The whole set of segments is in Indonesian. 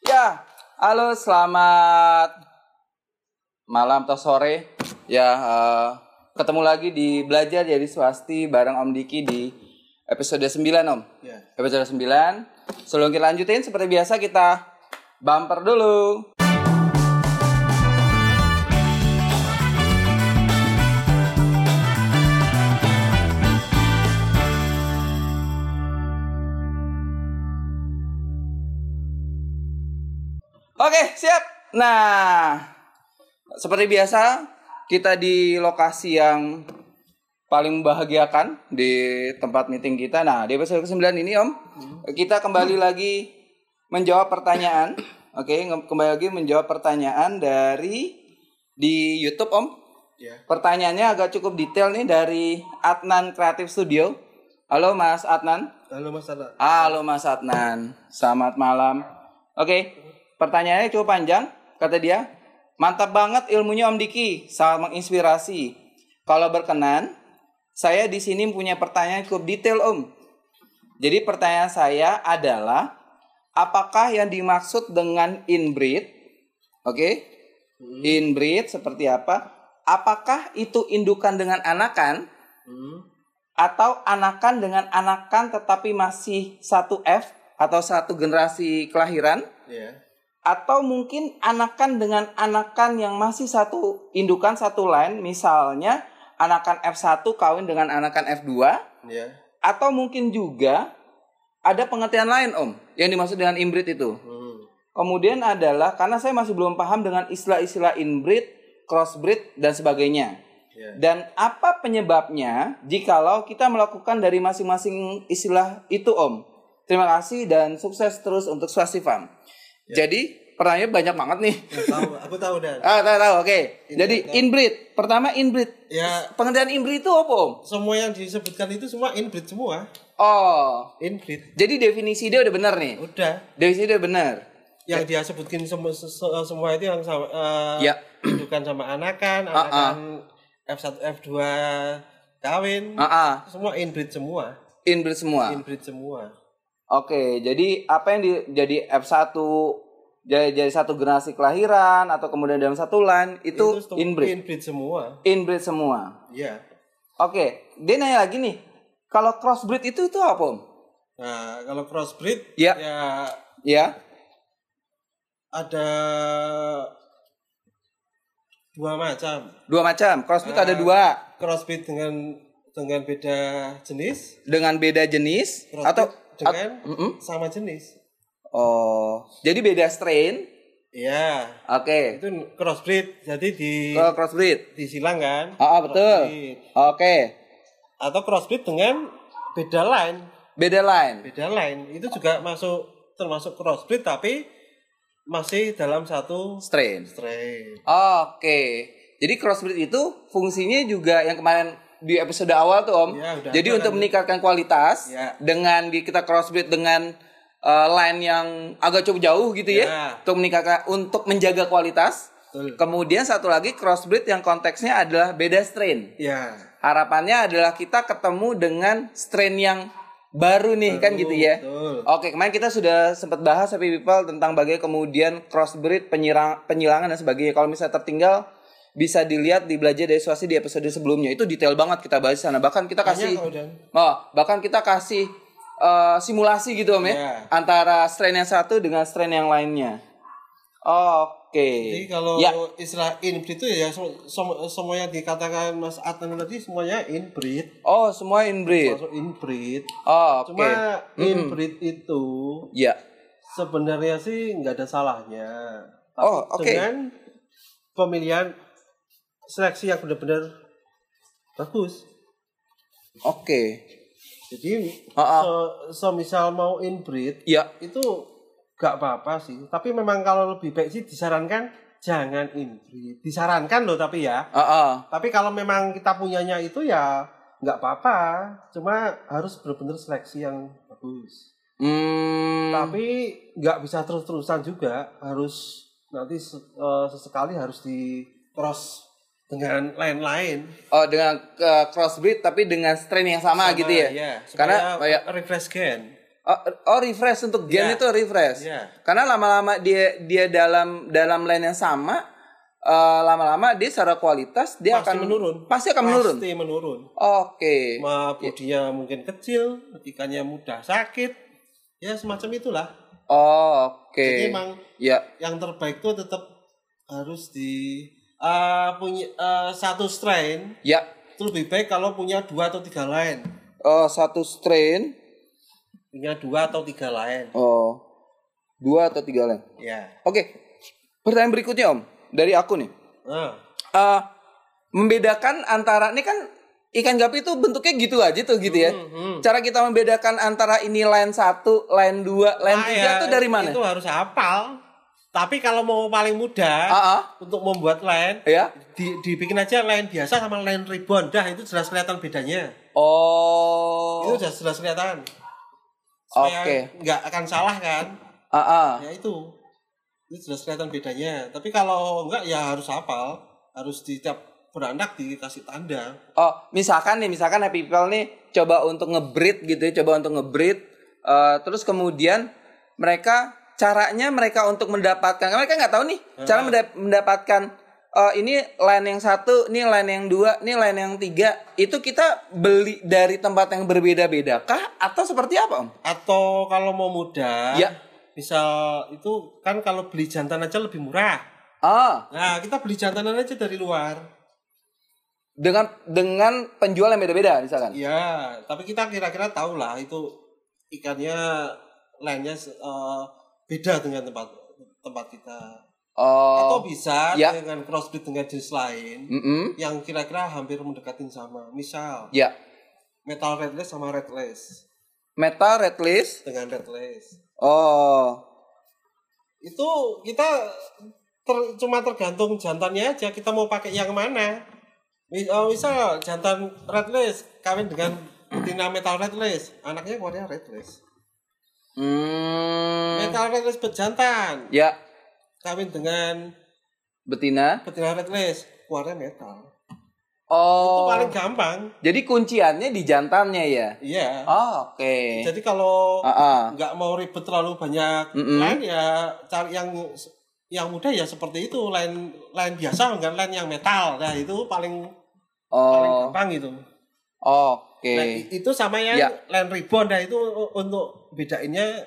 Ya, halo selamat malam atau sore. Ya, eh, ketemu lagi di Belajar Jadi Swasti bareng Om Diki di episode 9, Om. Ya. Episode 9. Sebelum kita lanjutin, seperti biasa kita bumper dulu. Oke, siap. Nah, seperti biasa, kita di lokasi yang paling membahagiakan di tempat meeting kita. Nah, di episode ke-9 ini, Om, kita kembali lagi menjawab pertanyaan. Oke, kembali lagi menjawab pertanyaan dari di YouTube, Om. Ya. Pertanyaannya agak cukup detail nih dari Adnan Creative Studio. Halo Mas Adnan. Halo Mas Tata. Halo Mas Adnan, selamat malam. Oke, pertanyaannya cukup panjang. Kata dia, mantap banget ilmunya Om Diki, sangat menginspirasi. Kalau berkenan, saya di sini punya pertanyaan cukup detail Om. Jadi pertanyaan saya adalah, apakah yang dimaksud dengan inbreed? Oke, inbreed seperti apa? Apakah itu indukan dengan anakan? Hmm. atau anakan dengan anakan tetapi masih satu F atau satu generasi kelahiran Ya. Atau mungkin anakan dengan anakan yang masih satu indukan satu line misalnya anakan F1 kawin dengan anakan F2 Ya. atau mungkin juga ada pengertian lain Om yang dimaksud dengan inbreed itu. Hmm. Kemudian adalah karena saya masih belum paham dengan istilah-istilah inbreed, crossbreed dan sebagainya. Ya. Dan apa penyebabnya jikalau kita melakukan dari masing-masing istilah itu Om? Terima kasih dan sukses terus untuk Swasti Farm. Jadi pertanyaannya banyak banget nih. Ya, tahu, aku tahu dan. Ah, tahu tahu oke. Inbreed, Jadi ya. inbreed. Pertama inbreed. Ya, Pengertian inbreed itu apa Om? semua yang disebutkan itu semua inbreed semua. Oh. Inbreed. Jadi definisi dia udah benar nih. Udah. Definisi dia benar. Yang dia sebutkin semua se- semua itu yang sama eh, Ya. indukan sama anakan, Ah, ah. anakan F1 F2 kawin. Ah, ah. Semua inbreed semua. Inbreed semua. Inbreed semua. Oke, jadi apa yang di, jadi F1 jadi, jadi satu generasi kelahiran atau kemudian dalam satu line itu, sem- inbreed. Inbreed semua. Inbreed semua. Iya. Oke, dia nanya lagi nih. Kalau crossbreed itu itu apa, Om? Nah, kalau crossbreed Ya. ya Ya. ada dua macam Dua macam. Crossbreed ada Ah. dua crossbreed dengan dengan beda jenis dengan beda jenis crossbreed atau dengan at- Mm-mm. sama jenis Oh, jadi beda strain. Iya Oke. itu crossbreed jadi di Kalau crossbreed. disilang kan Ah, ah, betul. Oke. atau crossbreed dengan beda line Beda line. beda line itu juga masuk termasuk crossbreed tapi masih dalam satu Strain. strain Oke. Jadi crossbreed itu fungsinya juga yang kemarin di episode awal tuh Om. Ya, udah Jadi untuk kan. meningkatkan kualitas Ya. dengan di kita crossbreed dengan uh, line yang agak cukup jauh gitu ya. Ya. Untuk meningkatkan untuk menjaga kualitas. Betul. Kemudian satu lagi crossbreed yang konteksnya adalah beda strain. ya Harapannya adalah kita ketemu dengan strain yang baru nih kan gitu ya. betul. Oke, kemarin kita sudah sempat bahas Happy People tentang bagaimana kemudian crossbreed, penyirang, penyilangan dan sebagainya. Kalau misalnya tertinggal bisa dilihat di belajar dari swasti di episode sebelumnya. Itu detail banget kita bahas di sana. Bahkan kita kasih. Oh, bahkan kita kasih eh, simulasi gitu Om ya. Ya. Antara strain yang satu dengan strain yang lainnya. Oke. Jadi kalau Ya. istilah inbreed itu ya sem- sem- semua yang dikatakan Mas Adnan tadi semuanya inbreed, Oh, semua inbreed. masuk inbreed. Oh, oke. Cuma inbreed itu Ya. sebenarnya sih nggak ada salahnya. Tapi Oh, oke. Dengan pemilihan seleksi yang benar-benar bagus. Oke. Jadi Ah, ah. se- semisal mau inbreed Ya. itu nggak apa-apa sih. Tapi memang kalau lebih baik sih disarankan jangan inbreed. Disarankan loh tapi ya. Ah, ah. Tapi kalau memang kita punyanya itu ya nggak apa-apa. Cuma harus benar-benar seleksi yang bagus. Hmm. Tapi nggak bisa terus-terusan juga. Harus nanti eh, sesekali harus di cross dengan lain-lain. Oh, dengan eh, crossbreed tapi dengan strain yang sama, gitu ya. Iya, Karena supaya kayak refresh gen. Oh, oh refresh untuk gen Iya. itu refresh. Iya. Karena lama-lama dia dia dalam dalam line yang sama eh, lama-lama dia secara kualitas dia Pasti akan menurun. Pasti akan menurun. Pasti menurun. Oke. Ma bodinya mungkin kecil, ikannya mudah sakit. Ya semacam itulah. Oh, oke. Jadi emang Ya. yang terbaik tuh tetap harus di eh, punya eh, satu strain Ya. itu lebih baik kalau punya dua atau tiga line. Oh, satu strain. Punya dua atau tiga line. Oh. Dua atau tiga line. Ya. Oke. Pertanyaan berikutnya, Om. Dari aku nih. Nah, eh membedakan antara ini kan ikan gapi itu bentuknya gitu aja tuh gitu ya. hmm. Cara kita membedakan antara ini line satu, line dua, line Ah, tiga ya, itu dari mana? Itu harus hafal. Tapi kalau mau paling mudah Ah, ah. untuk membuat line, ya. di, dibikin aja line biasa sama line ribbon. Dah itu jelas kelihatan bedanya. Oh. Itu jelas jelas kelihatan. Oke. nggak akan salah kan? Ah, ah. Ya itu. Itu jelas kelihatan bedanya. Tapi kalau enggak ya harus hafal. Harus di tiap beranak dikasih tanda. Oh, misalkan nih, misalkan Happy People nih coba untuk ngebreed gitu ya, coba untuk ngebreed eh, terus kemudian mereka caranya mereka untuk mendapatkan mereka nggak tahu nih cara menda- mendapatkan eh, ini line yang satu, ini line yang dua, ini line yang tiga. Itu kita beli dari tempat yang berbeda-beda kah atau seperti apa, Om? Atau kalau mau mudah, Ya. misal itu kan kalau beli jantan aja lebih murah. Ah, Nah, kita beli jantanan aja dari luar. dengan dengan penjual yang beda-beda misalkan. Ya, tapi kita kira-kira tahu lah itu ikannya lainnya eh, beda dengan tempat tempat kita. Atau Oh. bisa Ya. dengan crossbreed dengan jenis lain Mm-mm. yang kira-kira hampir mendekatin sama. Misal Ya. metal redless sama redless Meta red list. dengan redless. Oh. Itu kita ter- cuma tergantung jantannya aja kita mau pakai yang mana. Eh, Misal jantan redless kawin dengan betina metal redless, anaknya keluarnya redless. Hmm. Metal redless berjantan Ya, kawin dengan betina. betina redless, keluarnya metal. Itu Oh. paling gampang. Jadi kunciannya di jantannya ya. Iya. Oh, oke. Jadi kalau Ah, ah. nggak mau ribet terlalu banyak Mm-mm. line ya cari yang yang mudah ya seperti itu line line biasa enggak line yang metal nah itu paling paling Oh. gampang itu Oke. nah, i- itu sama yang Ya. line ribbon nah itu untuk bedainnya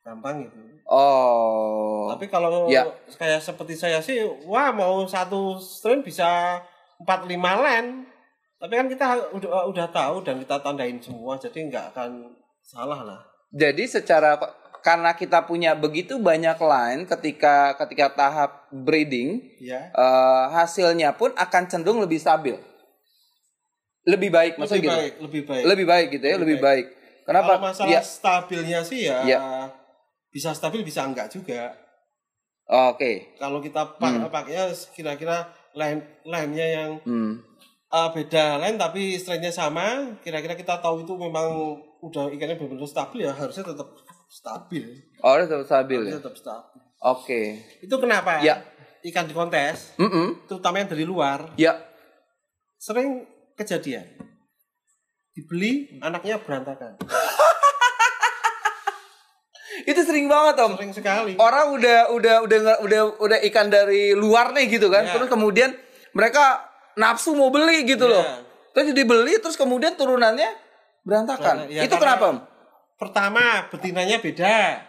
gampang itu Oh. tapi kalau Ya. kayak seperti saya sih wah mau satu string bisa 45 line tapi kan kita udah udah tahu dan kita tandain semua jadi nggak akan salah lah Jadi secara karena kita punya begitu banyak line ketika ketika tahap breeding, ya eh, hasilnya pun akan cenderung lebih stabil. Lebih baik maksudnya lebih gitu. baik lebih baik Lebih baik gitu ya, Lebih lebih baik. Kenapa? Kalau masalah Ya. stabilnya sih ya, Ya. bisa stabil bisa enggak juga. Oke. Kalau kita pak pakainya kira-kira line line-nya yang Hmm. uh, beda line tapi strainnya sama, kira-kira kita tahu itu memang udah ikannya benar-benar stabil ya harusnya tetap stabil. Oh, tetap stabil ya. Harusnya tetap stabil. Oke. Itu kenapa? Ya. Ikan di kontes, Mm-mm. terutama yang dari luar, Ya. sering kejadian. Dibeli anaknya berantakan. Itu sering banget, Om. Sering sekali. orang udah udah udah udah udah ikan dari luar nih gitu kan Ya. terus kemudian mereka nafsu mau beli gitu Ya. loh terus dibeli terus kemudian turunannya berantakan Ya, itu kenapa om Pertama, betinanya beda.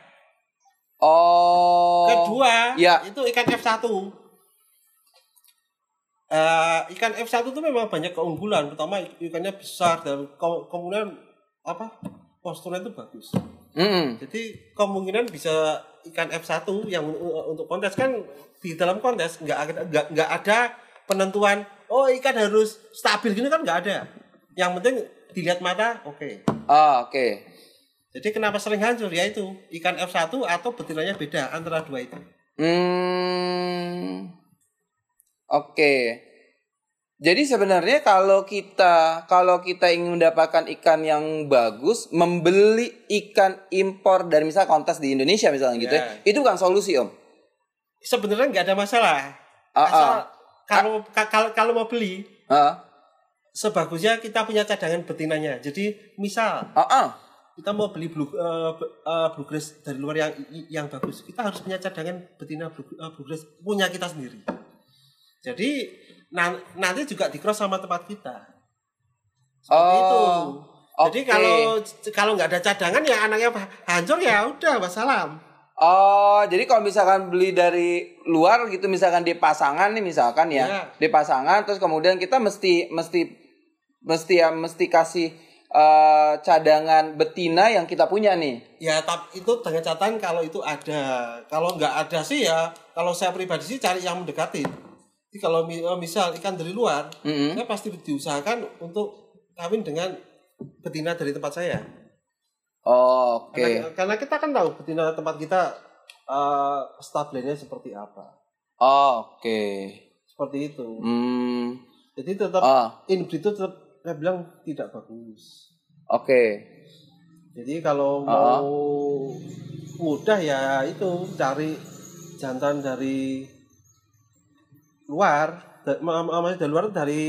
oh Kedua, ya. itu ikan F1. Eh, ikan F1 itu memang banyak keunggulan. Pertama ikannya besar dan ke- kemudian apa posturnya itu bagus. Mm-mm. Jadi kemungkinan bisa ikan F1 yang untuk kontes kan di dalam kontes nggak ada nggak, ada penentuan oh ikan harus stabil gini kan nggak ada. Yang penting dilihat mata oke. Ah, oke Jadi kenapa sering hancur ya itu ikan F1 atau betinanya beda antara dua itu. Hmm. Oke. Jadi sebenarnya kalau kita kalau kita ingin mendapatkan ikan yang bagus, membeli ikan impor dari misal kontes di Indonesia misalnya gitu ya, Ya. itu bukan solusi om. Sebenarnya nggak ada masalah. Ah, Asal ah. kalau ka- kalau kalau mau beli Ah, sebagusnya kita punya cadangan betinanya. Jadi misal ah, ah. kita mau beli blue, uh, uh, bluegrass dari luar yang yang bagus, kita harus punya cadangan betina blue, uh, bluegrass punya kita sendiri. Jadi na nanti juga di cross sama tempat kita. Seperti Oh, itu. Jadi oke. kalau kalau nggak ada cadangan ya anaknya hancur ya udah wassalam. Oh, jadi kalau misalkan beli dari luar gitu, misalkan di pasangan nih misalkan ya, Iya. di pasangan, terus kemudian kita mesti mesti mesti ya mesti kasih eh, cadangan betina yang kita punya nih. Ya tapi itu dengan catatan kalau itu ada. Kalau nggak ada sih ya kalau saya pribadi sih cari yang mendekati. Jadi kalau eh, misal ikan dari luar, Mm-mm. saya pasti diusahakan untuk kawin dengan betina dari tempat saya. Oh, Oke. Karena, karena kita kan tahu betina tempat kita eh stabilnya seperti apa. Oh, Oke. Seperti itu. Hmm. Jadi tetap Ah, inbreed itu tetap saya bilang tidak bagus. Oke. Jadi kalau Ah. mau mudah ya itu cari jantan dari luar, maksudnya dari luar dari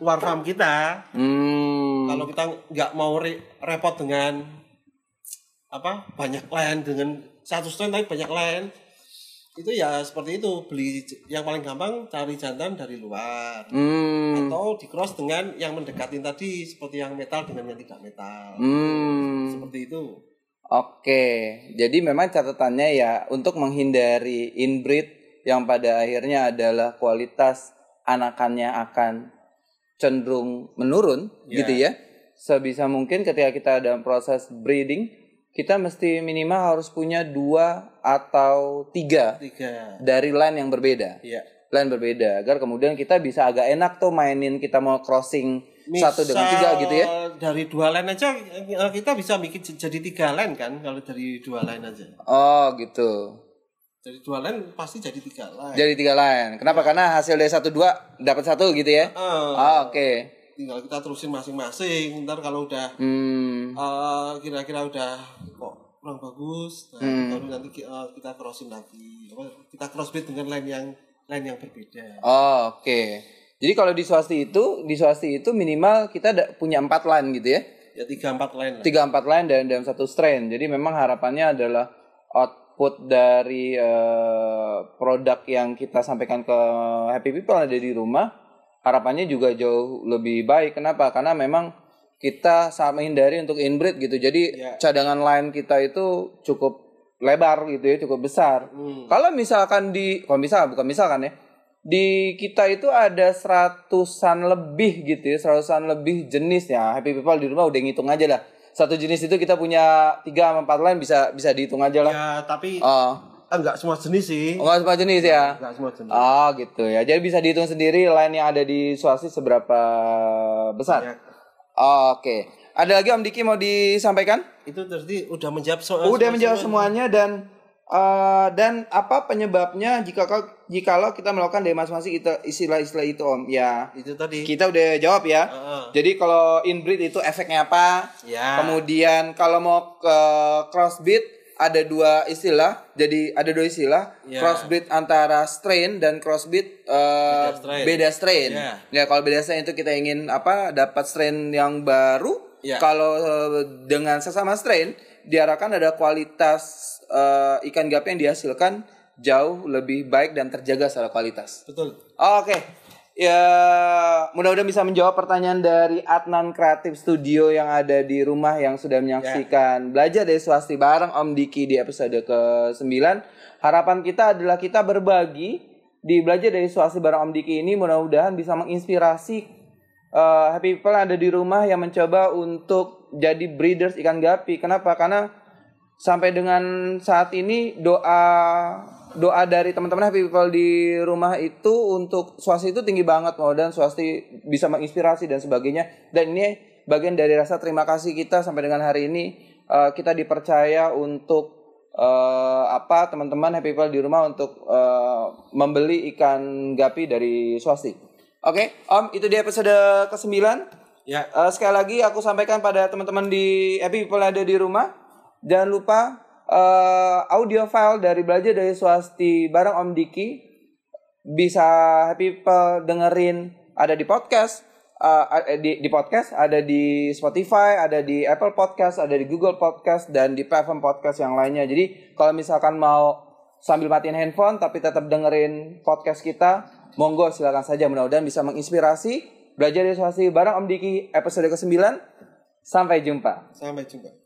luar farm kita. Hmm. Kalau kita nggak mau re- repot dengan apa banyak lain dengan satu stand tapi banyak lain itu ya seperti itu beli yang paling gampang cari jantan dari luar Hmm. atau di cross dengan yang mendekatin tadi seperti yang metal dengan yang tidak metal Hmm. seperti itu Oke, jadi memang catatannya ya untuk menghindari inbreed yang pada akhirnya adalah kualitas anakannya akan cenderung menurun Ya. gitu ya. Sebisa mungkin ketika kita dalam proses breeding, kita mesti minimal harus punya dua atau tiga tiga dari line yang berbeda. ya Line berbeda agar kemudian kita bisa agak enak tuh mainin kita mau crossing satu dengan Misal tiga gitu ya. dari dua line aja eh, kita bisa bikin jadi tiga line kan kalau dari dua line aja Oh gitu. Dari dua line pasti jadi tiga line Jadi tiga line. Kenapa? Karena hasil dari satu dua dapat satu gitu ya. Eh, Oh, Oke. tinggal kita terusin masing-masing ntar kalau udah Hmm. eh, kira-kira udah kok kurang bagus nah, Hmm. baru nanti eh, kita crossin lagi kita crossbreed dengan line yang line yang berbeda Oh, Oke. Jadi kalau di swasti itu, di swasti itu minimal kita punya empat line gitu ya. ya tiga empat line Tiga empat line dan dalam satu strain. Jadi memang harapannya adalah output dari eh, produk yang kita sampaikan ke happy people ada di rumah. Harapannya juga jauh lebih baik. Kenapa? Karena memang kita sangat menghindari untuk inbreed gitu. Jadi Ya. cadangan line kita itu cukup lebar gitu ya, cukup besar. Hmm. Kalau misalkan di, kalau misal bukan misalkan ya, di kita itu ada seratusan lebih gitu ya, seratusan lebih jenis ya. Happy people di rumah udah ngitung aja lah. Satu jenis itu kita punya tiga sama empat lain bisa bisa dihitung aja lah. ya tapi Oh, ah, nggak semua jenis sih enggak semua jenis ya. nggak semua jenis Oh gitu ya. Jadi bisa dihitung sendiri line yang ada di swasti seberapa besar. Ya, Oh, Oke. Ada lagi Om Diki mau disampaikan? itu tadi udah menjawab soal Udah menjawab semuanya dan eh, dan apa penyebabnya jika jikalau kita melakukan dari masing-masing itu istilah-istilah itu Om? Ya, itu tadi kita udah jawab ya. Heeh. Jadi kalau inbreed itu efeknya apa? ya Kemudian kalau mau ke crossbreed ada dua istilah. Jadi ada dua istilah, Ya. crossbreed antara strain dan crossbreed eh, Beda strain. beda strain. Ya. Ya kalau beda strain itu kita ingin apa? Dapat strain yang baru. Ya. Kalau eh, dengan sesama strain diharapkan ada kualitas eh, ikan gapi yang dihasilkan jauh lebih baik dan terjaga secara kualitas. betul Oke. Ya, mudah-mudahan bisa menjawab pertanyaan dari Adnan Kreatif Studio yang ada di rumah yang sudah menyaksikan belajar dari swasti bareng Om Diki di episode ke-9. Harapan kita adalah kita berbagi di belajar dari swasti bareng Om Diki ini mudah-mudahan bisa menginspirasi eh, happy people yang ada di rumah yang mencoba untuk jadi breeders ikan gapi. Kenapa? Karena sampai dengan saat ini doa doa dari teman-teman happy people di rumah itu untuk swasti itu tinggi banget mau dan swasti bisa menginspirasi dan sebagainya dan ini bagian dari rasa terima kasih kita sampai dengan hari ini eh, kita dipercaya untuk eh, apa teman-teman happy people di rumah untuk eh, membeli ikan gapi dari swasti. Oke, Om, itu di episode ke-9. ya Eh, sekali lagi aku sampaikan pada teman-teman di happy people yang ada di rumah jangan lupa eh, audio file dari belajar dari swasti bareng Om Diki bisa happy people dengerin ada di podcast uh, uh, di di podcast, ada di Spotify, ada di Apple Podcast, ada di Google Podcast dan di platform podcast yang lainnya. Jadi kalau misalkan mau sambil matiin handphone tapi tetap dengerin podcast kita, monggo silakan saja. Mudah-mudahan bisa menginspirasi. Belajar ilustrasi bareng Om Diki episode ke-9. Sampai jumpa. Sampai jumpa.